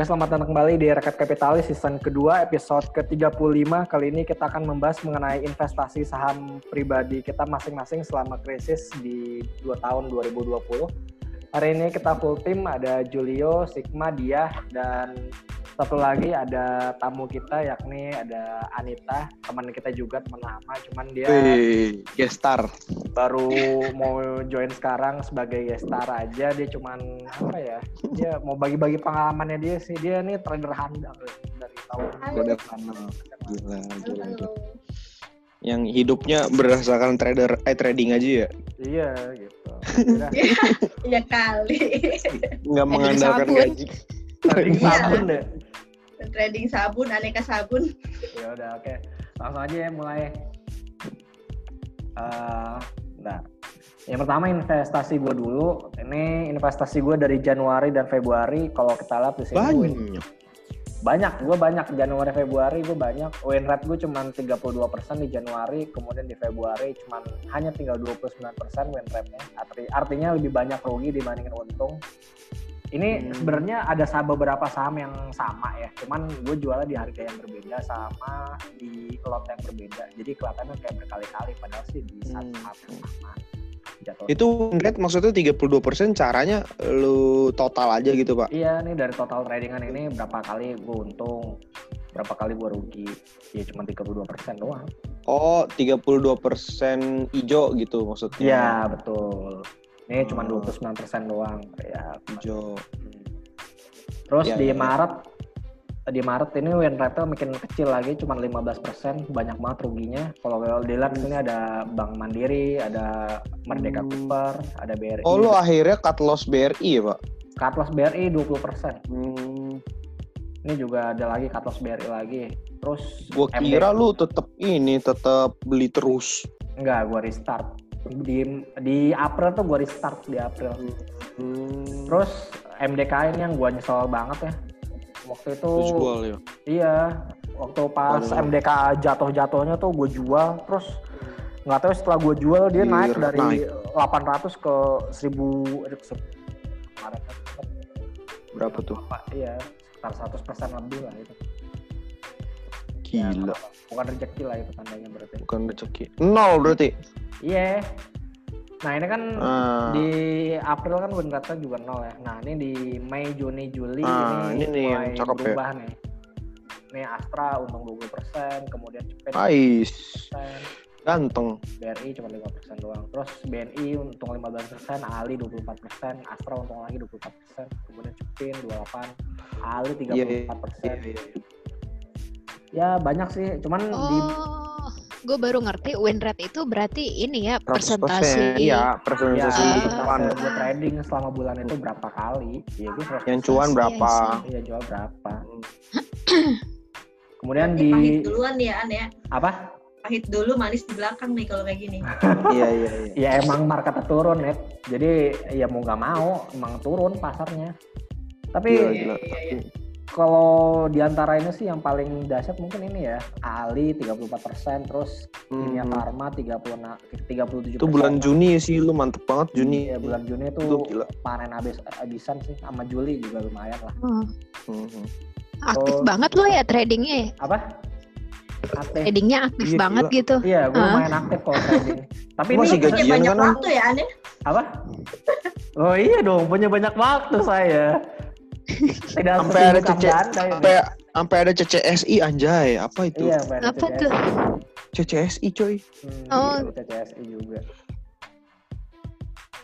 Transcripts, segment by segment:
Oke, selamat datang kembali di Rakyat Kapitalis season kedua, episode ke-35. Kali ini kita akan membahas mengenai investasi saham pribadi kita masing-masing selama krisis di 2 tahun 2020. Hari ini kita full tim, ada Julio, Sigma, Dia, dan satu lagi ada tamu kita yakni ada Anita, teman kita juga teman lama, cuman dia Wih, gestar. baru mau join sekarang sebagai gestar aja. Dia cuman apa ya? Dia mau bagi-bagi pengalamannya dia sih. Dia nih trader handal dari tahun Trader handal. Gila, gila, gila. Yang hidupnya berdasarkan trader eh trading aja ya. Iya gitu. Akhirnya Ya kali. Nggak mengandalkan sabun. gaji. trading Iya. sabun deh. Trading sabun, aneka sabun. Ya udah oke. Langsung aja ya mulai. Eh, nah, yang pertama investasi gue dulu. Ini investasi gue dari Januari dan Februari. Kalau kita lihat di sini win- Banyak. banyak. Gue banyak Januari Februari gue banyak. Win rate gue cuma 32% di Januari, kemudian di Februari cuma hanya tinggal 29% win rate-nya. Arti, artinya lebih banyak rugi dibandingin untung. Ini Hmm. sebenarnya ada beberapa saham yang sama ya, cuman gue jualnya di harga yang berbeda sama di lot yang berbeda. Jadi kelihatannya kayak berkali-kali padahal sih di satu Hmm. saham yang sama. Jatuh. Itu rate maksudnya 32% caranya lu total aja gitu, Pak. Iya nih dari total tradingan ini berapa kali gue untung, berapa kali gue rugi. Ya cuma 32% doang. Oh, 32% hijau gitu maksudnya. Iya betul. Ini cuma Oh. 29% doang. Ya. Hijau. hmm. Terus Iya, di iya, iya. Maret di Maret ini win rate makin kecil lagi cuma 15% banyak banget ruginya kalau kalau dilihat sini ada Bank Mandiri ada Merdeka Hmm. Cooper ada BRI Oh, lu akhirnya cut loss BRI ya, Pak? cut loss BRI 20% Hmm. ini juga ada lagi cut loss BRI lagi terus Gua MD kira lu tetap ini, tetap beli terus. enggak gua restart di di April tuh gua restart di April Hmm. terus MDK ini yang gua nyesel banget ya waktu itu jual ya. Iya, waktu pas Waduh. MDK jatuh-jatuhnya tuh gue jual, terus nggak tahu setelah gue jual dia Iya, naik dari naik. 800 ke 1000 eh, se- kemarin kan Berapa tuh? Iya sekitar 100 persen lebih lah itu. Ya, Gila. bukan rezeki lah itu tandanya berarti. Bukan rezeki. Nol berarti. Iya. Nah ini kan Ah. di April kan rate juga nol ya. Nah ini di Mei, Juni, Juli Ah, ini, ini nih yang mulai cakep ya. berubah nih. Ini Astra untung 20%, kemudian Cepet Ais. 10%, Ganteng. BRI cuma 5% doang. Terus BNI untung 15%, Ali 24%, Astra untung lagi 24%, kemudian Cepin 28%, Ali 34%. Iya, iya, Iya, iya, iya. Ya banyak sih, cuman di Oh, gue baru ngerti win rate itu berarti ini ya 100%. persentase. Iya, ya, persentase Ah. cuan. gue trading selama bulan itu berapa kali? Iya gue Yang cuan berapa? iya. Iya jual berapa? Kemudian Ini pahit di duluan ya, An ya. apa? Pahit dulu, manis di belakang nih kalau kayak gini. Iya, iya, iya. Ya emang marketnya turun ya. Jadi ya mau nggak mau emang turun pasarnya. Tapi Gila, gila. Iya, iya. Kalau di antara ini sih yang paling dahsyat mungkin ini ya Ali 34% terus Kimia Hmm. Farma 30 37 Itu bulan Juni sih lu mantep banget Juni. ya bulan Juni itu Itu gila. panen habis habisan sih sama Juli juga lumayan lah Oh, Mhm. aktif Oh. banget lo ya tradingnya. ya? apa aktif Tradingnya aktif Iya, banget gila. gitu. iya gue Ah. lumayan aktif kalau trading tapi Lu ini masih gajian banyak kan, An? waktu ya, An ya. apa oh iya dong punya banyak waktu saya Sampai ada ini. sampai sampai ada CCSI anjay. Apa itu? iya sampai ada Apa CCSI. tuh? CCSI coy. Hmm, Oh. ada CCSI juga.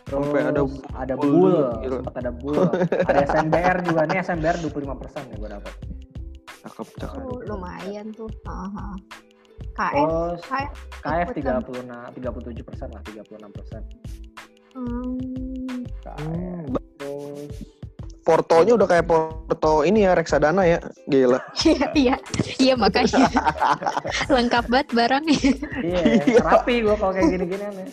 Terus Sampai ada ada bull bull, sempat ada bull. ada SMBR juga nih SMBR 25% nih gue dapat. Cakep, cakep. Oh, lumayan tuh. Aha. KF, Terus KF. KF ikutan. 30 37% lah, 36%. Hmm. KF. Hmm, Terus Portonya udah kayak porto ini ya reksadana ya. Gila. Iya, iya, iya makanya lengkap banget barangnya. iya, Iya. rapi gue kalau kayak gini-gini nih.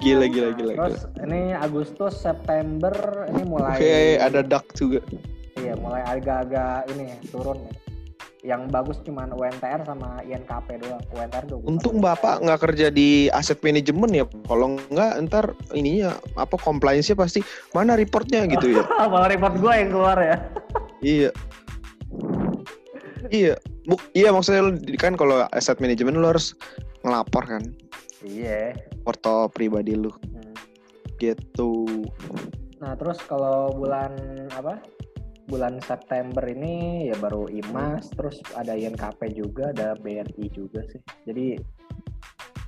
Gila, gila, gila. gila. Terus ini Agustus, September ini mulai Oke, ada duck juga. Iya, mulai agak-agak ini turun nih. Yang bagus cuman UNTR sama INKP doang. UNTR 20%. Untung bapak nggak kerja di aset manajemen ya. Kalau nggak ntar ininya apa compliance-nya pasti mana reportnya gitu ya. Malah report gue yang keluar ya. iya. Iya, buk, iya maksudnya lu di- kan kalau asset management lu harus ngelapor kan Iya. porto pribadi lu Hmm. gitu. Nah, terus kalau bulan apa? Bulan September ini ya baru IMAS, terus ada INKP juga, ada BRI juga sih. Jadi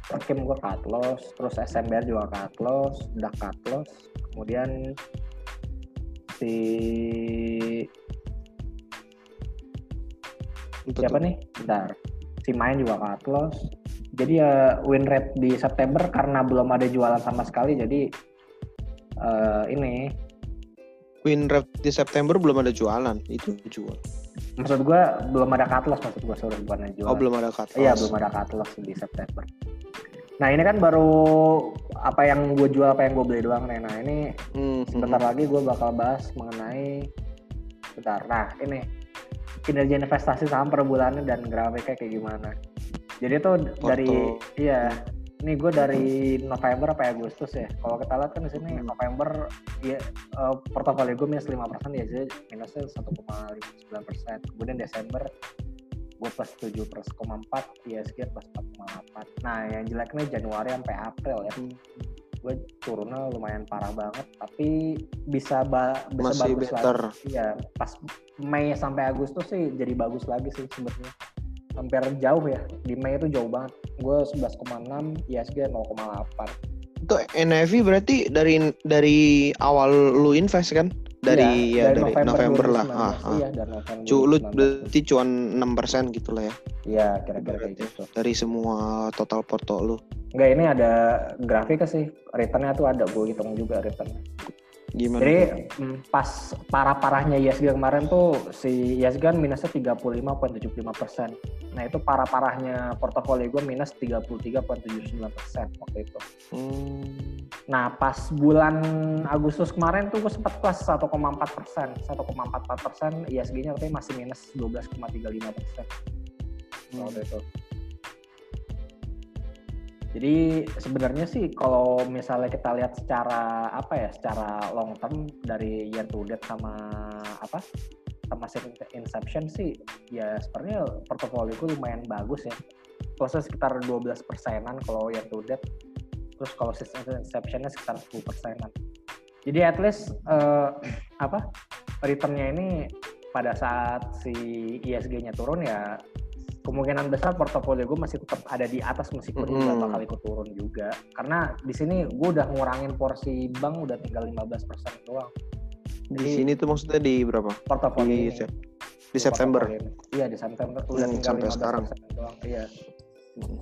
Perkim gue cut loss, terus SMBR juga cut loss, udah cut loss. Kemudian si Untuk siapa nih? Bentar. Si main juga cut loss. Jadi ya win rate di September karena belum ada jualan sama sekali, jadi eh, ini win rate di September belum ada jualan, itu jual. maksud gua belum ada loss maksud gua sorry bukan jualan. Oh belum ada cut Iya belum ada loss di September. Nah ini kan baru apa yang gue jual apa yang gue beli doang nih. Nah ini Hmm, sebentar lagi gue bakal bahas mengenai bentar. Nah ini kinerja investasi saham per bulannya dan grafiknya kayak gimana. Jadi tuh dari iya ini gue dari November apa Agustus ya. Kalau kita lihat kan di sini Hmm. November ya eh, portofolio gue minus 5 persen ya jadi minusnya 1,59 persen. Kemudian Desember gue plus 7,4 ISG plus 4,8. Nah yang jeleknya Januari sampai April ya. Hmm. Gue turunnya lumayan parah banget tapi bisa ba bisa Masih bagus better. lagi. Iya pas Mei sampai Agustus sih jadi bagus lagi sih sebenarnya hampir jauh ya di Mei itu jauh banget gue 11,6 ISG 0,8 Itu NAV berarti dari dari awal lu invest kan? Dari Iya, ya dari November, lah. 2019. Ah, ah. iya dari November Cu, lu 2019. berarti cuan 6% gitu lah ya iya kira-kira kayak gitu dari semua total porto lu. enggak ini ada grafiknya sih returnnya tuh ada gue hitung juga returnnya Gimana? Jadi tuh? mm, pas parah-parahnya ISG kemarin tuh si ISG kan minusnya 35,75 persen. Nah itu parah-parahnya portofolio gue minus 33,79 persen waktu itu. Hmm, Nah pas bulan Agustus kemarin tuh gue sempat plus 1,4 persen, 1,44 persen ISG-nya tapi masih minus 12,35 persen waktu itu. Jadi sebenarnya sih kalau misalnya kita lihat secara apa ya, secara long term dari year to date sama apa sama inception sih ya sebenarnya portofolio gue lumayan bagus ya. Plusnya sekitar 12 persenan kalau year to date. Terus kalau sistem inceptionnya sekitar 10 persenan. Jadi at least eh, apa returnnya ini pada saat si ISG-nya turun ya kemungkinan besar portofolio gue masih tetap ada di atas meskipun juga Mm-mm. bakal ikut turun juga karena di sini gue udah ngurangin porsi bank udah tinggal 15% doang di sini tuh maksudnya di berapa? portofolio Di, ini, Sep- di September. iya di September udah Hmm, tinggal sampai 15% sekarang. doang iya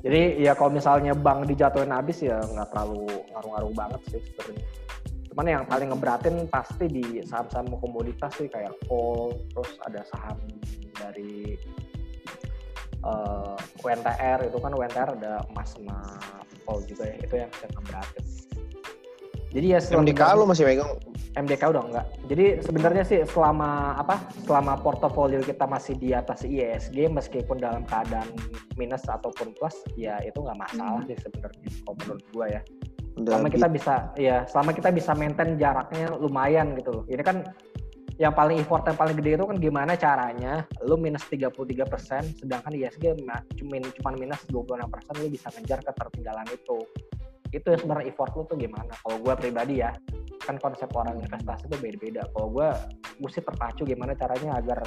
jadi ya kalau misalnya bank dijatuhin habis ya nggak terlalu ngaruh-ngaruh banget sih sebenarnya cuman yang paling ngeberatin pasti di saham-saham komoditas sih kayak coal terus ada saham dari eh, UNTR itu kan UNTR ada emas sama coal juga ya itu yang yang ngeberatin jadi ya MDK lu masih pegang MDK udah enggak. Jadi sebenarnya sih selama apa? Selama portofolio kita masih di atas ISG meskipun dalam keadaan minus ataupun plus, ya itu nggak masalah sih sebenarnya kalau menurut gua ya. udah Selama kita bisa ya, selama kita bisa maintain jaraknya lumayan gitu loh. Ini kan yang paling effort yang paling gede itu kan gimana caranya lu minus 33% sedangkan ISG ma- cuman cuman minus 26% lu bisa ngejar ketertinggalan itu. Itu ya sebenarnya effort lu tuh gimana? Kalau gue pribadi ya kan konsep orang investasi tuh beda-beda. Kalau gue gue sih terpacu gimana caranya agar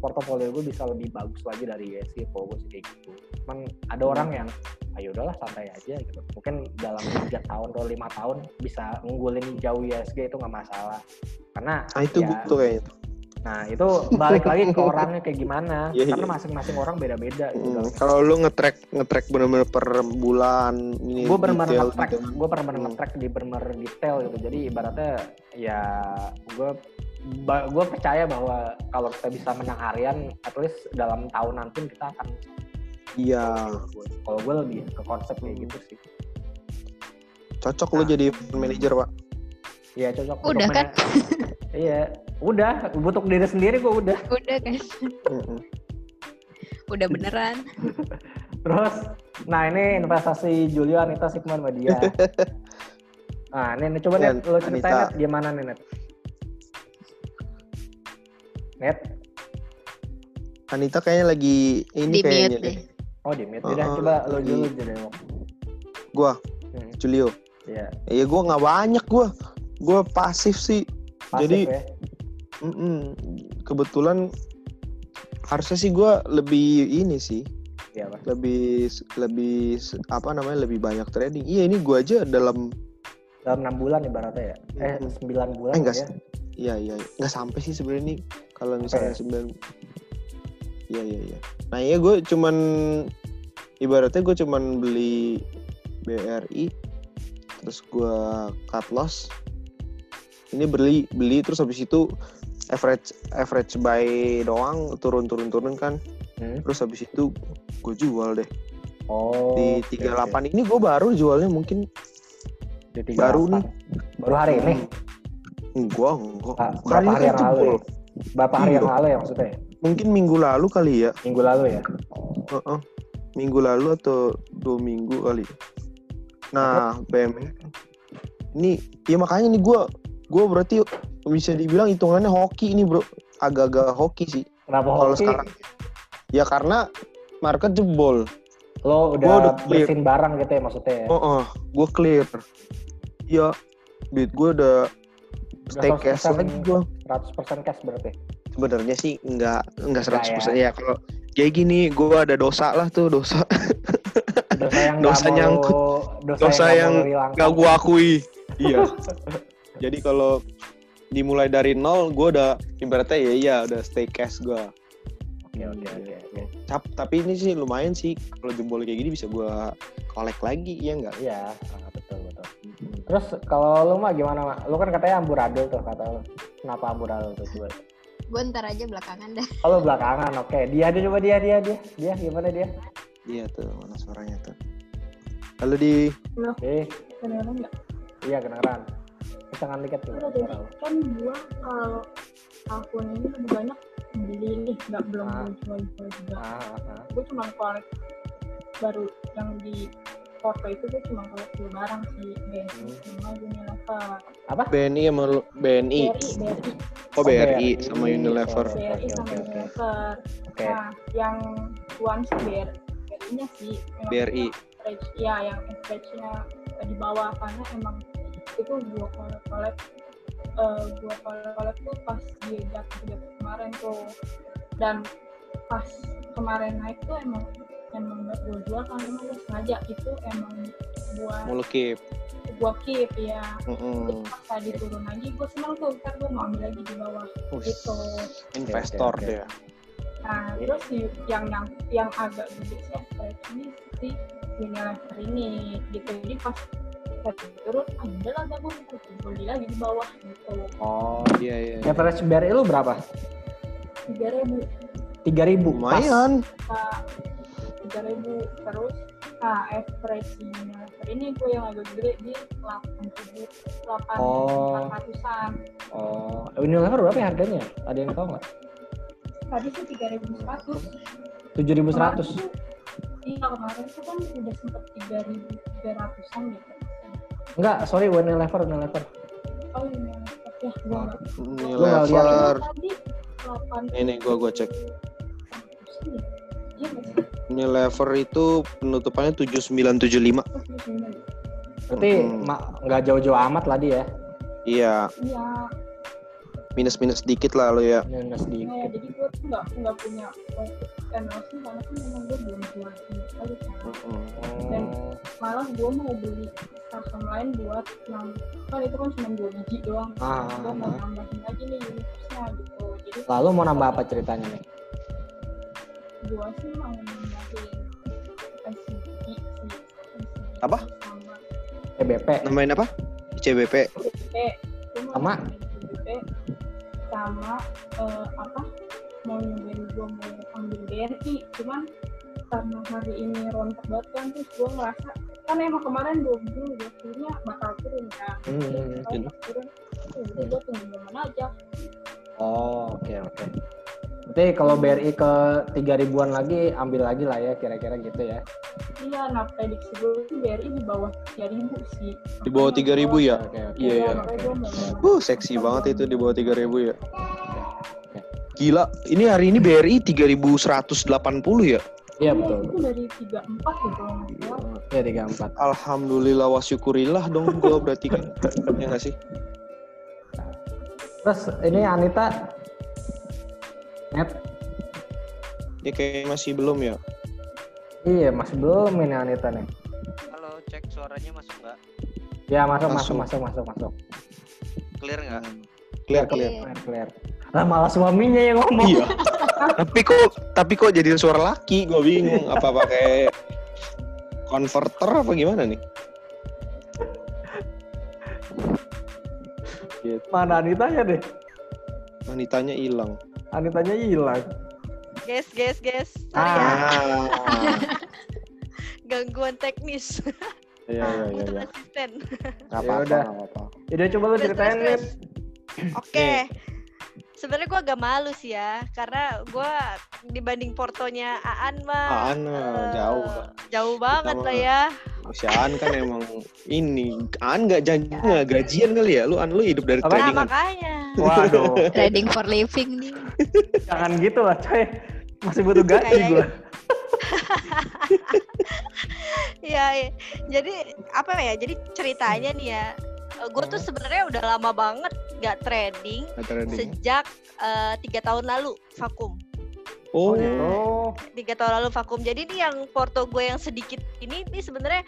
portofolio gue bisa lebih bagus lagi dari kalau gue sih kayak gitu cuman ada orang yang ayo udahlah santai aja gitu mungkin dalam tiga tahun atau lima tahun bisa ngunggulin jauh ISG itu nggak masalah karena Ah itu ya, butuh kayaknya. Nah itu balik lagi ke orangnya kayak gimana, Iya, karena masing-masing orang beda-beda. Gitu. Hmm, kalau lu nge-track nge-track bener-bener per bulan ini gue benar-benar detail nge-track, gitu gue benar-benar Hmm. nge-track di benar detail gitu. Jadi ibaratnya ya gue gue percaya bahwa kalau kita bisa menang harian, at least dalam tahunan pun kita akan. Iya, Kalau gue lebih ke konsep kayak gitu sih. cocok lu Nah. jadi manajer, Pak. Iya cocok. Udah kan? iya, udah. Untuk diri sendiri gue udah. Udah kan? Udah beneran. Terus, nah ini investasi Julio, Anita, Sigmund, sama dia. Nah, ini, ini coba Ya, net, lo ceritain net gimana nih net? Anita kayaknya lagi ini Di mute kayaknya deh. Oh di mute. Oh, Udah oh, coba lo dulu jadi. Gua, Hmm, Julio. Iya. Iya gua nggak banyak gua. Gua pasif sih. Pasif Jadi ya. mm-mm. kebetulan harusnya sih gua lebih ini sih, Iya, Pak. lebih lebih apa namanya lebih banyak trading. Iya ini gua aja dalam Dalam enam bulan ibaratnya ya. Eh sembilan bulan Eh, enggak ya. Iya iya nggak sampai sih sebenarnya nih kalau misalnya ya? sembilan. Iya iya iya. Nah iya gue cuman ibaratnya gue cuman beli BRI terus gue cut loss. Ini beli beli terus habis itu average average buy doang turun turun turun kan. Hmm. Terus habis itu gue jual deh Oh. di oke, 38 ini gue baru jualnya mungkin. Di 38. baru nih. Baru hari ini. Enggak, enggak. Hari berapa ini hari yang lalu ya? Berapa hari yang lalu ya maksudnya? Mungkin minggu lalu kali ya. Minggu lalu ya. Heeh. Minggu lalu atau dua minggu kali. Nah, BM ini ya makanya nih gue gue berarti bisa dibilang hitungannya hoki ini bro agak-agak hoki sih Kenapa hoki? sekarang ya karena market jebol Lo udah, Gua udah bersihin barang gitu ya maksudnya ya? oh, oh gue clear ya duit gue Udah stay cash 100% lagi gue 100% cash berarti. sebenarnya sih nggak nggak Nggak 100% ya, kalau kayak gini gue ada dosa lah tuh dosa. Dosa yang Dosa nyangkut. dosa, Dosa yang, yang nggak gue akui. Iya. Jadi kalau dimulai dari nol gue udah ibaratnya ya iya udah stay cash gue Oke oke oke oke. Cap, tapi ini sih lumayan sih. Kalau jebol kayak gini bisa gue kolek lagi ya enggak Iya, ah, betul betul. Terus kalau lu mah gimana mak? Lu kan katanya amburadul tuh kata lu. Kenapa amburadul tuh coba? Gue ntar aja belakangan dah. Kalau belakangan, oke. Dia dia coba dia dia dia dia gimana dia? iya tuh mana suaranya tuh lalu di Eh, Kedengeran nggak? iya kedengeran. Kencengkan dikit tuh. Kan gua kalau tahun ini lebih banyak beli nih, nggak belum Ah. beli jual-jual juga. Ah, ah, ah. Gue cuma kolek baru yang di foto itu gue cuma kolek dua barang sih, BNI Hmm. sama Unilever. Apa? BNI sama BNI BRI, BRI, oh BRI BRI. sama Unilever Oke, BRI sama. Unilever. Oke. Nah, yang tuan sih BRI, BRI-nya sih. BRI average ya yang average-nya di bawah karena emang itu gua kolek-kolek eh gua kolek-kolek tuh pas dia jatuh jatuh kemarin tuh dan pas kemarin naik tuh emang emang gak gua jual kan emang gua sengaja itu emang buat mau keep gua keep ya Mm-mm. Terus pas tadi turun lagi gua seneng tuh ntar gua mau ambil lagi di bawah Wih, gitu investor oke, oke. dia Nah, terus si- yang yang yang agak gede sih ini si Unilever ini gitu. Jadi pas pas turun, ah udah lah ikut beli lagi di bawah gitu. Oh. iya iya iya. Average BRI lu berapa? Tiga ribu, 3000 lumayan tiga ribu terus. Nah, Unilever ini gue yang agak gede di delapan ribu, delapan Oh. ratusan. Oh, Unilever berapa ya harganya? Ada yang tahu nggak? Tadi sih tiga ribu seratus. 7100. Iya kemarin tuh kan udah sempet tiga ribu tiga ratusan gitu. Enggak, sorry Unilever, Unilever. Oh iya, ya gue Oh. nggak Unilever Tadi 8 Ini, gua- gua cek. Iya nggak sih? Unilever itu penutupannya 7975 Terus di sini. Berarti nggak jauh-jauh amat lah dia. iya Iya, minus-minus dikit lah lo ya Minus nah, dikit. jadi gue tuh nggak nggak punya loss karena kan memang gue belum jual sama sekali kan. Dan malah gue mau beli saham lain buat nam kan itu kan cuma dua biji doang. Ah, gue mau ah. nambahin lagi nih universe-nya gitu. Jadi Lalu mau nambah apa ceritanya nih? Gue sih mau nambahin sih. Apa? Sama EBP. namain apa CBP Gua Sama? BB sama eh, apa mau nyobain gue mau ambil BRI cuman karena hari ini rontok banget kan terus gue ngerasa kan emang kemarin dua gue kayaknya bakal turun kan Hmm, hmm, Terus hmm. pas turun ya udah gue tunggu zaman aja Oh, oke oke. Berarti kalau BRI ke 3 ribuan lagi ambil lagi lah ya kira-kira gitu ya. iya nah prediksi gue BRI di bawah 3000 sih di bawah 3000 ya Oke oke. Iya, iya. mau uh seksi banget itu di bawah 3000 ya Gila, ini hari ini BRI 3180 ya? Iya Iya, betul. itu dari 34 ya kalau nggak salah. Iya tiga empat. Alhamdulillah wa syukurillah dong gue berarti kan. ya nggak sih? Terus ini Anita net Ya kayak masih belum ya. iya masih belum ini Anita nih. Halo, cek suaranya masuk nggak? Ya masuk masuk Masuk. masuk masuk masuk. Clear nggak? Clear, Clear clear. clear clear. Lah malah suaminya yang ngomong. Iya. tapi kok tapi kok jadi suara laki? Gue bingung. Apa pakai converter apa gimana nih? Gitu. Mana Anitanya deh? Wanitanya hilang. Anitanya hilang. Guys, guys, guys. Sorry ya, Ah. gangguan teknis. Iya iya iya. Butuh iya. asisten. Ya apa-apa, udah. nggak apa-apa. Udah coba lu ceritain nih. Sebenarnya gue agak malu sih ya, karena gue dibanding portonya Aan mah Aan eh, jauh lah. jauh banget lah ya. Si Aan kan emang ini Aan nggak janji nggak gajian kali ya? Lu Aan lu hidup dari Apa? Nah trading kan? makanya. Waduh, Trading for living nih. jangan gitu lah coy. Masih butuh gaji gua. Iya, iya. jadi apa ya? Jadi ceritanya nih ya, gue tuh sebenarnya udah lama banget gak trading Nggak trading. sejak eh, tiga tahun lalu vakum. Oh, Oh, tiga tahun lalu vakum. Jadi ini yang porto gue yang sedikit ini ini sebenarnya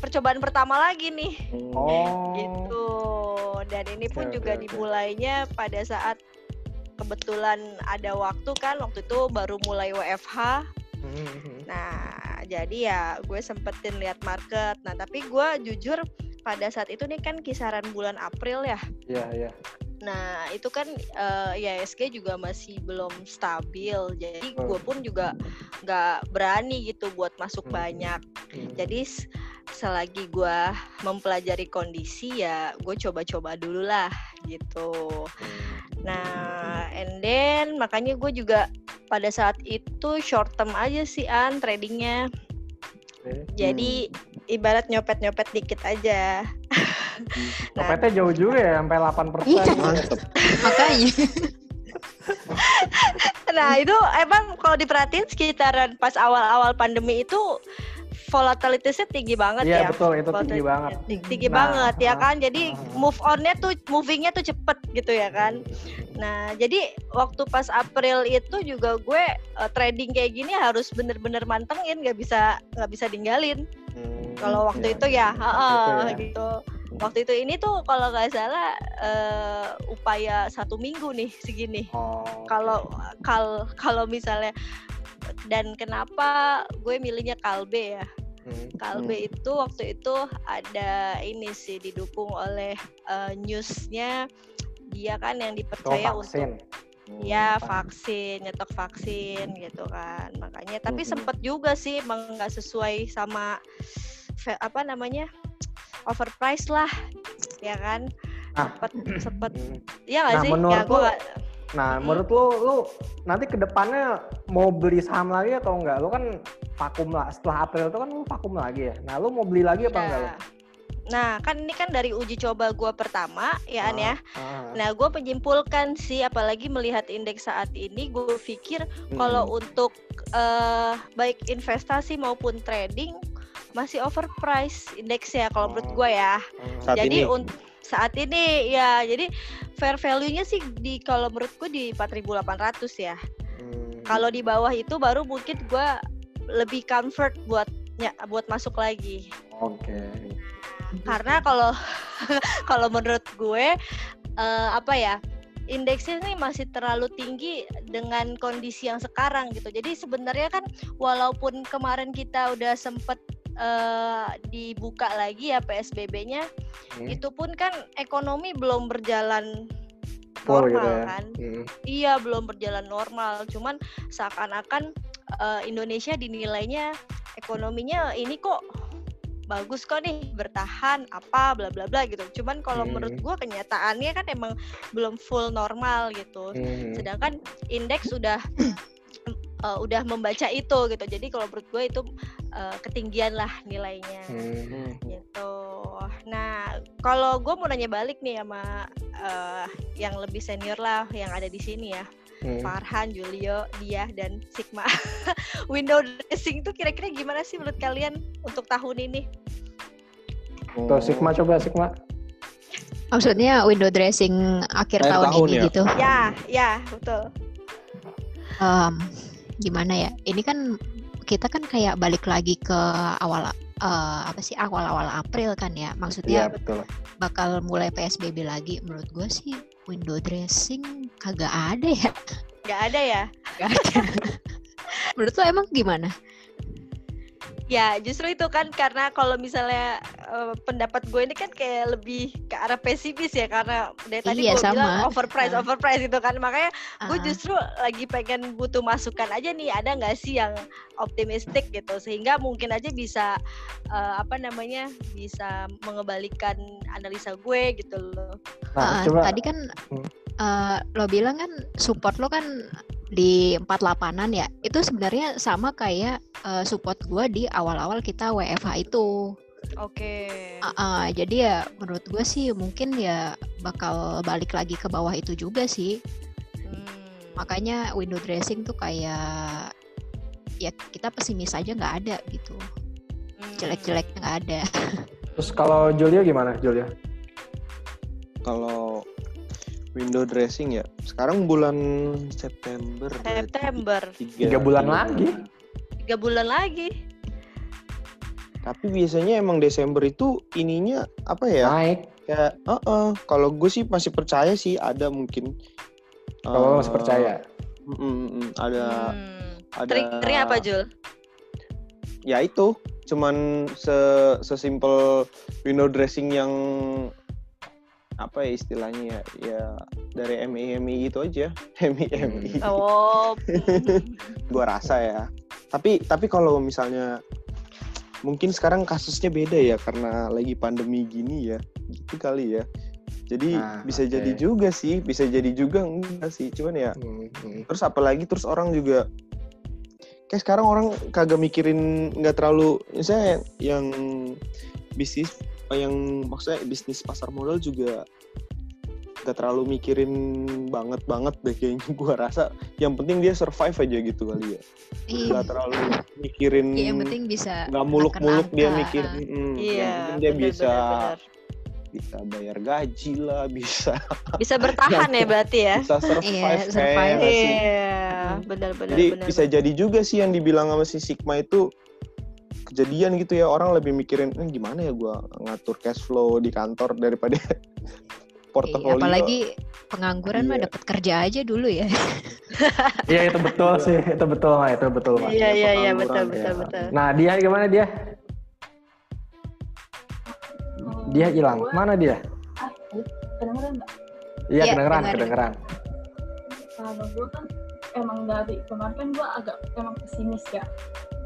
percobaan pertama lagi nih, oh. gitu. Dan ini pun Oke, juga oke. dimulainya pada saat kebetulan ada waktu kan, waktu itu baru mulai WFH. Mhm. Nah, jadi ya gue sempetin lihat market. Nah, tapi gue jujur pada saat itu nih kan kisaran bulan April ya. Iya, iya. Nah, itu kan eh, IHSG juga masih belum stabil. Jadi Hmm. gue pun juga nggak berani gitu buat masuk Hmm. banyak. Hmm. Jadi selagi gue mempelajari kondisi ya gue coba-coba dulu lah gitu. Nah, and then makanya gue juga pada saat itu short term aja sih an tradingnya. Jadi ibarat nyopet-nyopet dikit aja. Nah, Kopetnya jauh juga ya, sampai 8%. Iya. mantep. Makanya. Nah itu emang kalau diperhatiin sekitaran pas awal-awal pandemi itu volatilitasnya tinggi banget Iya, ya. betul, itu tinggi banget. Tinggi, tinggi Nah, banget ya ah, kan. Jadi ah. move onnya tuh movingnya tuh cepet gitu ya kan. Nah jadi waktu pas April itu juga gue eh, trading kayak gini harus bener-bener mantengin, nggak bisa nggak bisa tinggalin. Hmm, Kalau waktu iya. itu ya, Waktu heeh, itu ya. gitu. Waktu itu ini tuh kalau nggak salah eh, upaya satu minggu nih segini Oh. kalau kal kalau misalnya dan kenapa gue milihnya kalbe ya Hmm. kalbe itu waktu itu ada ini sih didukung oleh eh, newsnya dia kan yang Oh, dipercaya untuk vaksin. ya Hmm. vaksin nyetok vaksin gitu kan makanya tapi Mhm. sempet juga sih emang nggak sesuai sama apa namanya overpriced lah ya kan Ah. sempet sempet Hmm. ya nggak Nah, sih ya menurut gue lu- nggak Nah, Mm-mm. menurut lu, lu nanti ke depannya mau beli saham lagi atau enggak? Lu kan vakum lah, setelah April itu kan lu vakum lagi ya. Nah, lu mau beli lagi apa enggak lu? Nah, Nah, kan ini kan dari uji coba gua pertama, ya An ya. Ah, Nah, gue menyimpulkan sih, apalagi melihat indeks saat ini, gue pikir kalau untuk eh, baik investasi maupun trading masih overpriced indeksnya kalau menurut Oh. gue ya. hmm. Saat jadi untuk saat ini ya, jadi fair value-nya sih di kalau menurut gue di 4.800 ya. Hmm. Kalau di bawah itu baru mungkin gue lebih comfort buat ya, buat masuk lagi. Oke. karena kalau kalau menurut gue eh, apa ya indeksnya ini masih terlalu tinggi dengan kondisi yang sekarang gitu jadi sebenarnya kan walaupun kemarin kita udah sempet eh, dibuka lagi ya PSBB-nya Hmm. itu pun kan ekonomi belum berjalan gitu normal ya. kan Hmm. iya belum berjalan normal cuman seakan-akan eh, Indonesia dinilainya ekonominya ini kok bagus kok nih bertahan apa bla bla bla gitu cuman kalau Hmm. menurut gua kenyataannya kan emang belum full normal gitu Hmm. sedangkan indeks sudah eh, udah membaca itu gitu jadi kalau menurut gue itu eh, ketinggian lah nilainya Hmm. gitu. Nah, kalau gue mau nanya balik nih sama eh, yang lebih senior lah yang ada di sini ya. Hmm. Farhan, Julio, dia dan Sigma. Window dressing tuh kira-kira gimana sih menurut kalian untuk tahun ini? Tuh Sigma coba Sigma. Maksudnya window dressing akhir Akhir tahun, tahun ini ya? gitu. Ya, ya, betul. Em, gimana ya? Ini kan kita kan kayak balik lagi ke awal eh, apa sih awal-awal April kan ya? Maksudnya betul. bakal mulai PSBB lagi. Menurut gue sih window dressing kagak ada ya. Nggak ada ya? Gak ada. Menurut lo emang gimana? Ya, justru itu kan karena kalau misalnya eh, pendapat gue ini kan kayak lebih ke arah pesimis ya karena dari tadi Iya, gue bilang sama. overprice, Ah. overprice gitu kan. Makanya gue Ah, justru lagi pengen butuh masukan aja nih ada nggak sih yang optimistik gitu sehingga mungkin aja bisa eh, apa namanya bisa mengembalikan analisa gue gitu loh. Nah, ah, coba tadi kan eh, lo bilang kan support lo kan di 48-an ya. Itu sebenarnya sama kayak eh, support gua di awal-awal kita WFH itu. Oke. Ah, ah, jadi ya menurut gue sih mungkin ya bakal balik lagi ke bawah itu juga sih. Hmm. Makanya window dressing tuh kayak ya kita pesimis aja nggak ada gitu. Hmm. Jelek-jeleknya nggak ada. terus kalau Julio gimana Julio? Kalau window dressing ya, sekarang bulan September. September Tiga bulan lagi. tiga bulan lagi. Tapi biasanya emang Desember itu ininya apa ya? Naik. Kayak, "Heeh, kalau gue sih masih percaya sih ada mungkin. Kalau Eh, masih percaya. mm, mm, mm, ada Hmm. ada Triggernya apa Jul? ya itu cuman se sesimpel window dressing yang apa ya istilahnya ya ya dari MI MI itu aja MI MI Oh. gua rasa ya tapi tapi kalau misalnya mungkin sekarang kasusnya beda ya karena lagi pandemi gini ya gitu kali ya jadi Nah, bisa oke. jadi juga sih bisa jadi juga enggak sih cuman ya Hmm, hmm. terus apalagi terus orang juga kayak sekarang orang kagak mikirin nggak terlalu misalnya yang bisnis yang maksudnya bisnis pasar modal juga nggak terlalu mikirin banget banget deh kayaknya gua rasa yang penting dia survive aja gitu kali ya Iya. nggak terlalu mikirin Iya, yang penting bisa nggak muluk-muluk dia mikir mm, Iya, yang penting dia bener, bisa bener, bener. bisa bayar gaji lah bisa Bisa bertahan ya berarti ya. bisa survive Iya, survive. Iya, benar-benar. Jadi bisa jadi juga sih yang dibilang sama si Sigma itu kejadian gitu ya orang lebih mikirin eh, gimana ya gua ngatur cash flow di kantor daripada Iya, portofolio. apalagi pengangguran mah Iya. dapat kerja aja dulu ya. Iya itu betul sih, itu betul mah, itu betul mah. Iya, iya, iya, betul, ya. betul, betul. Nah dia gimana dia? Dia hilang. gua- Mana dia? ah, kedengeran nggak? Iya Iya, kedengeran, kedengeran. kalau gue kan emang dari kemarin kan gue agak emang pesimis ya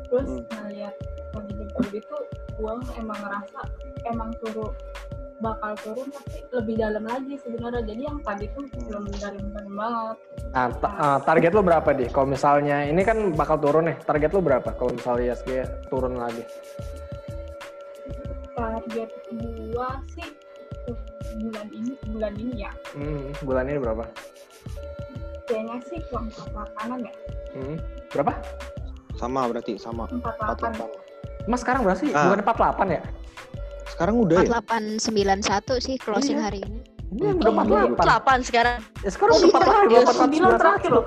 terus Hmm. ngeliat kondisi COVID itu gue emang ngerasa emang turun bakal turun tapi lebih dalam lagi sebenarnya jadi yang tadi tuh belum dalam-dalam banget Nah, ta- eh, target lu berapa deh? Kalau misalnya ini kan bakal turun nih, target lu berapa? Kalau misalnya ISG turun lagi? target gue sih bulan ini bulan ini ya Hmm, bulan ini berapa? kayaknya sih ke empat delapanan ya Hmm, berapa? sama berarti sama empat delapan 48. Mas sekarang berapa sih? Ah. Bukan 48 ya? Sekarang udah ya? 4891 sih closing Iya. hari ini. Ini udah 48. 48 sekarang. Ya, sekarang udah 48, ya, 48, sembilan terakhir loh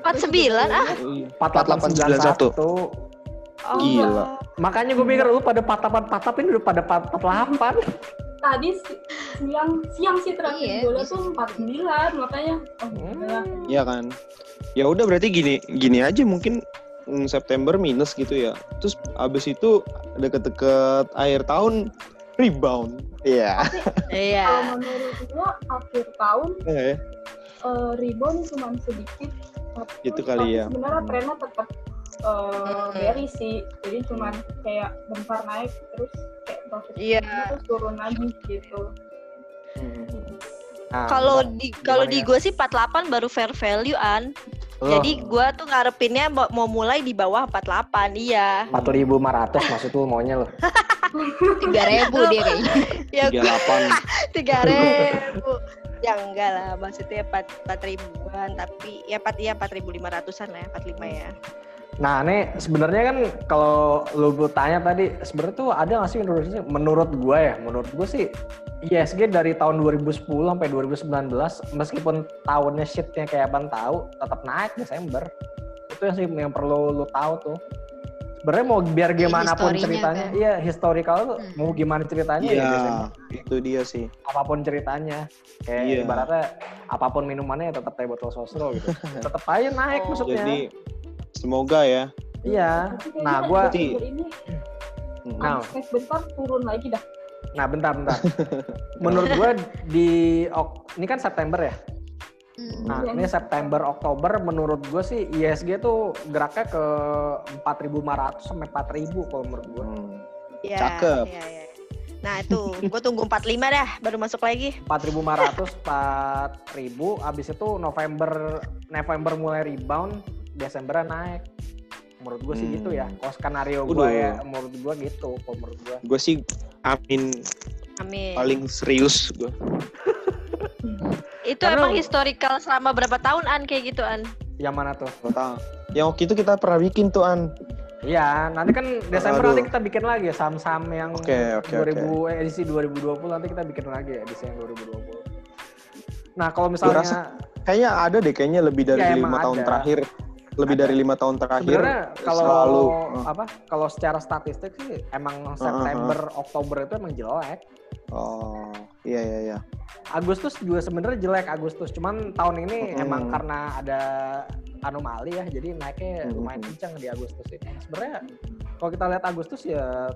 49 ah. Iya. 4891. Oh. Gila. Makanya gue pikir lu pada 48 patap ini udah pada 48. tadi si- siang siang sih terakhir Iya, bisa. tuh empat sembilan makanya oh, Hmm. Iya kan. Ya udah berarti gini gini aja mungkin September minus gitu ya. Terus abis itu deket-deket akhir tahun rebound. Iya. Iya. kalau menurut gue akhir tahun Eh, eh, rebound cuma sedikit tapi, Itu kali tapi ya. sebenarnya trennya tetap eh, Hmm. bearish sih jadi cuma kayak bentar naik terus kayak profit Iya. terus turun lagi gitu Nah, Kalau di kalau gimana di ya? gue sih 48 baru fair value an. Loh, Jadi gue tuh ngarepinnya mau mulai di bawah 48. Iya. 4.500 maksud lu maunya lo. 3000 dia kayaknya. Ya 38. tiga ribu. Ya enggak lah, maksudnya 4, 4 ribuan, tapi ya 4 ya 4.500-an lah ya, 45 ya. Nah, ini sebenarnya kan kalau lu tanya tadi, sebenarnya tuh ada nggak sih menurut menurut gue ya, menurut gue sih ISG dari tahun 2010 sampai 2019 meskipun tahunnya shitnya kayak abang tahu tetap naik Desember itu yang sih yang perlu lu tahu tuh sebenarnya mau biar gimana pun ceritanya kan. iya historical tuh Hmm. mau gimana ceritanya ya Iya, Desember itu dia sih. apa pun ceritanya kayak Iya. ibaratnya apa pun minumannya ya tetap teh botol sosro gitu tetap aja naik Oh. maksudnya Jadi semoga ya. iya kayaknya nah gua Berarti- Desember ini nah bentar turun lagi dah. nah bentar bentar menurut gua di ok- ini kan September ya Hmm. Nah, Iya. ini September, Oktober menurut gue sih ISG tuh geraknya ke 4.500 sampai 4.000 kalau menurut gue. Hmm. Ya, Cakep. ya, ya. Nah itu, gue tunggu 45 dah, baru masuk lagi. 4.500, 4.000, abis itu November, November mulai rebound, Desember naik. Menurut gue sih Hmm. gitu ya. Kalau skenario gue ya, menurut gue gitu. Kalau menurut gue. Gue sih amin Amin. paling serius gue. Itu Karena- emang historical selama berapa tahun An kayak gitu An? Yang mana tuh? Tahu. Yang waktu itu kita pernah bikin tuh an. Iya, nanti kan Desember Aduh. nanti kita bikin lagi ya saham-saham yang Oke, oke, 2000 eh, edisi 2020 nanti kita bikin lagi ya edisi yang 2020. Nah, kalau Gua misalnya rasa Kayaknya ada deh, kayaknya lebih dari Ya, lima emang tahun ada. terakhir. Lebih Ada. dari lima tahun terakhir. sebenarnya kalau selalu. uh. apa kalau secara statistik sih emang September Oktober itu emang jelek Oh, iya iya iya. Agustus juga sebenarnya jelek Agustus cuman tahun ini Mm. emang karena ada anomali ya jadi naiknya lumayan kencang di Agustus ini sebenarnya kalau kita lihat Agustus ya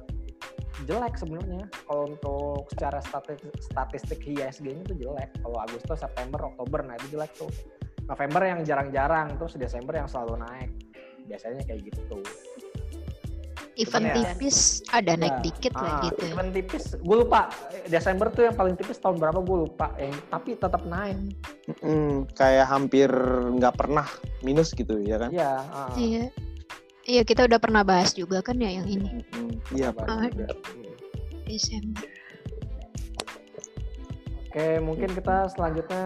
jelek sebenarnya kalau untuk secara statistik, statistik ISG-nya tuh jelek kalau Agustus September Oktober nah itu jelek tuh November yang jarang-jarang terus Desember yang selalu naik biasanya kayak gitu Event ya. tipis ada naik Ya. dikit lah Ah, gitu. Event tipis, gue lupa. Desember tuh yang paling tipis tahun berapa gue lupa. Eh, tapi tetap naik. Mm, kayak hampir nggak pernah minus gitu ya kan? Iya. ah. Iya. Iya kita udah pernah bahas juga kan ya yang ini Mm, Iya Pak. Bagus Ah. juga. Hmm. Desember. Oke, mungkin kita selanjutnya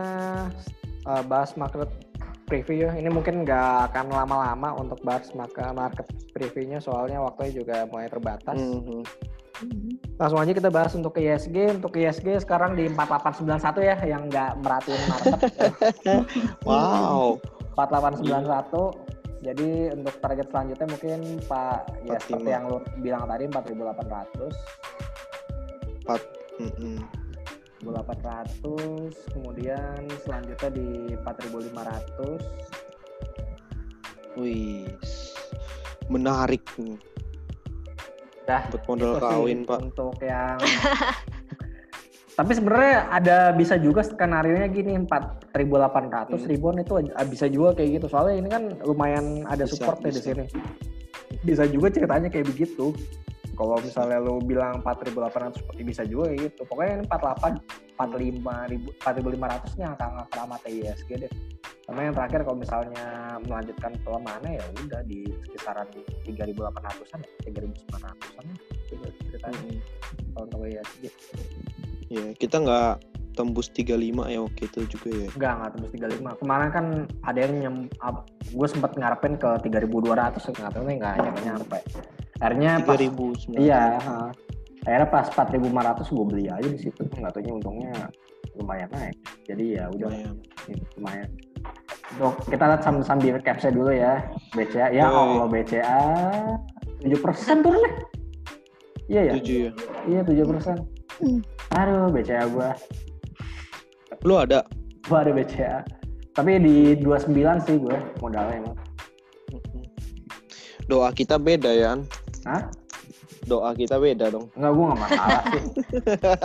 uh, bahas market preview. Ini mungkin nggak akan lama-lama untuk bahas maka market previewnya soalnya waktunya juga mulai terbatas. Mhm. Hmm. Langsung aja kita bahas untuk ISG. Untuk ISG sekarang di 4891 ya yang nggak merhatiin market. Wow. 4891. Jadi untuk target selanjutnya mungkin Pak ya 45. seperti yang lu bilang tadi 4800, Mm-mm. 4800, kemudian selanjutnya di 4500. Wih. Menarik. Dah, buat modal kawin, Pak. Untuk yang Tapi sebenarnya ada bisa juga skenario nya gini 4.800 Hmm. ribuan itu bisa juga kayak gitu. Soalnya ini kan lumayan ada Bisa, support ya di bisa. sini. Bisa juga ceritanya kayak begitu. Kalau misalnya lu bilang 4.800 bisa juga gitu. Pokoknya ini 48 45 ribu 4.500 nya angka-angka keramat ISG deh. Sama yang terakhir kalau misalnya melanjutkan pelemahannya ya udah di kisaran 3.800-an ya, 3.900-an ya. Gitu ceritanya kalau untuk ISG. Ya, kita nggak tembus 35 ya waktu itu juga ya. Enggak, enggak tembus 35. Kemarin kan ada yang nyem, gue sempat ngarepin ke 3.200, nggak tahu nih nggak nyampe nyampe. Akhirnya pas, 3000 iya, ha. akhirnya pas 4.500 gue beli aja di situ. Nggak tahunya untungnya lumayan naik. Jadi ya udah Lumayan. lumayan. Untuk kita lihat saham-saham di capsnya dulu ya. BCA, ya. Allah BCA 7% turun deh. Iya ya, 7 ya. iya 7%. Hmm. Aduh BCA gua. Lu ada? Gua ada BCA. Tapi di 29 sih gue modalnya emang. Doa kita beda ya. Hah? Doa kita beda dong. Enggak, gue nggak masalah sih.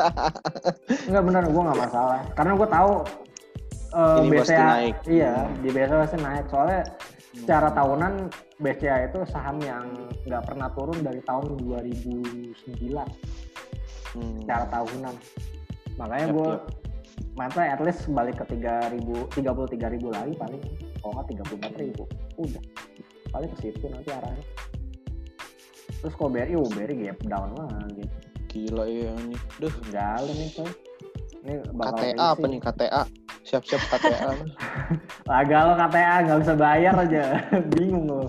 Enggak bener, gue nggak masalah. Karena gue tahu eh, Ini pasti BCA, naik. iya di BCA pasti naik. Soalnya secara tahunan BCA itu saham yang nggak pernah turun dari tahun 2009 Hmm. secara tahunan. Makanya gue mata at least balik ke 3000 33 ribu lagi paling kalau nggak 34 ribu udah paling ke situ nanti arahnya terus kalau BRI oh BRI gap down lagi Gila ya ini. Duh, Jalan nih coy. Ini bakal KTA risi. apa nih KTA? siap-siap KTA. Laga lo KTA nggak bisa bayar aja. Bingung lo.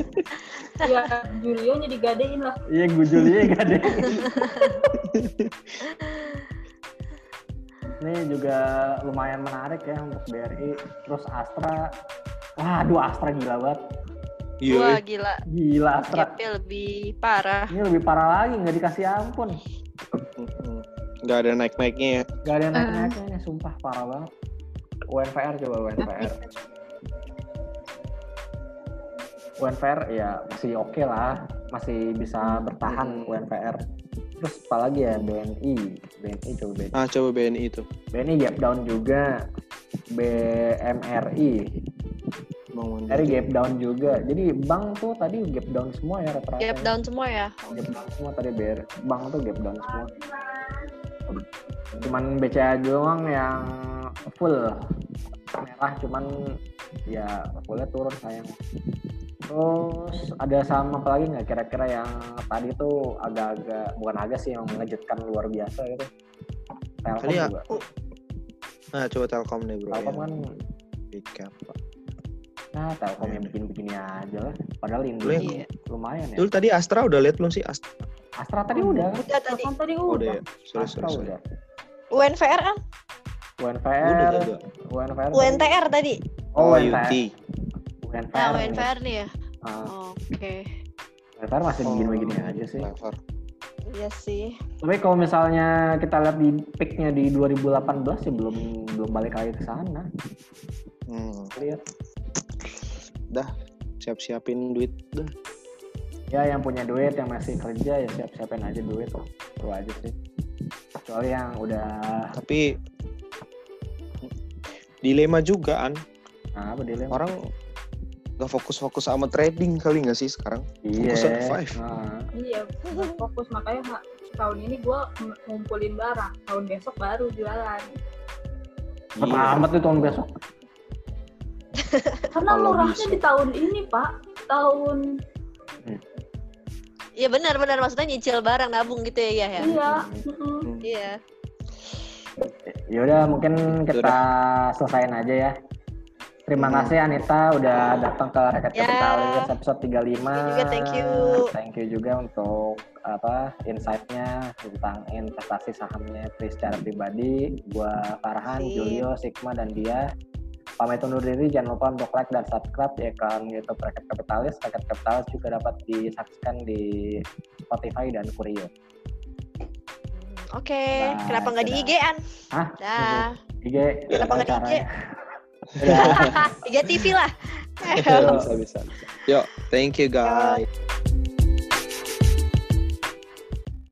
ya Julio nya digadein lah Iya, gue Julia gak deh. Ini juga lumayan menarik ya untuk BRI. Terus Astra. Waduh, Astra gila banget. Iya. Wah gila, Gila Astra. gapnya lebih parah. Ini lebih parah lagi, nggak dikasih ampun. Nggak ada naik-naiknya ya. Gak ada naik-naiknya, sumpah parah banget. UNVR coba UNVR. UNVR ya masih oke lah, masih bisa bertahan UNVR. Terus apalagi ya BNI, BNI coba BNI. Ah, coba BNI itu. BNI gap down juga, BMRI, Bang RI Mandiri. gap down juga. Jadi bank tuh tadi gap down semua ya rata-rata. Gap down semua ya. Gap down semua tadi BR, bank tuh gap down semua. Cuman BCA doang yang full merah, cuman ya fullnya turun sayang. Terus ada saham apa lagi nggak kira-kira yang tadi tuh agak-agak bukan agak sih yang mengejutkan luar biasa gitu. Telkom Tadi juga. aku. Nah, coba Telkom deh bro. Telkom ya. kan Big cap. Nah, Telkom yang bikin-begini aja lah. Padahal ini. Iya. lumayan ya. Dulu tadi Astra udah lihat belum sih? Astra, Astra tadi udah? Udah tadi. kan tadi oh, udah udah ya. Sorry, Astra sorry, sorry. udah. UNVR kan? UNVR, Udah, udah, udah. UNVR. UNTR tadi. Oh, Oh, UNVR. UT. UNVR. Nah, UNVR nih ya. Ah, Oke. UNVR masih Oh, begini-begini aja sih. Clever. Iya sih. Tapi kalau misalnya kita lihat di peaknya di 2018 ya belum belum balik lagi ke sana. Hmm. Lihat Dah, siap-siapin duit dah. ya yang punya duit yang masih kerja ya siap-siapin aja duit tuh. Itu aja sih. Kecuali yang udah Tapi dilema juga an nah, apa dilema? orang gak fokus-fokus sama trading kali nggak sih sekarang? Iya. fokus survive. Nah, iya nggak fokus makanya tahun ini gue ngumpulin barang tahun besok baru jualan Iya. amat tuh tahun besok. Karena Kalau murahnya bisa. di tahun ini pak tahun Iya benar-benar maksudnya nyicil barang nabung gitu ya ya. ya? iya Hmm. mm-mm. Iya. Ya udah mungkin kita selesain aja ya. Terima Hmm. kasih Anita udah datang ke Rakyat Ya. Kapitalis episode 35. Juga thank you. Thank you juga untuk apa insight-nya tentang investasi sahamnya Pri secara pribadi. Gua Farhan. Julio, Sigma dan dia pamit undur diri. Jangan lupa untuk like dan subscribe di akun YouTube Rakyat Kapitalis. Rakyat Kapitalis juga dapat disaksikan di Spotify dan Kurio. Oke. Bye, Kenapa nggak di. IG-an? Hah? Dah. IG Kenapa nggak di IG? IG TV lah. Yo. bisa bisa. Yo, thank you guys.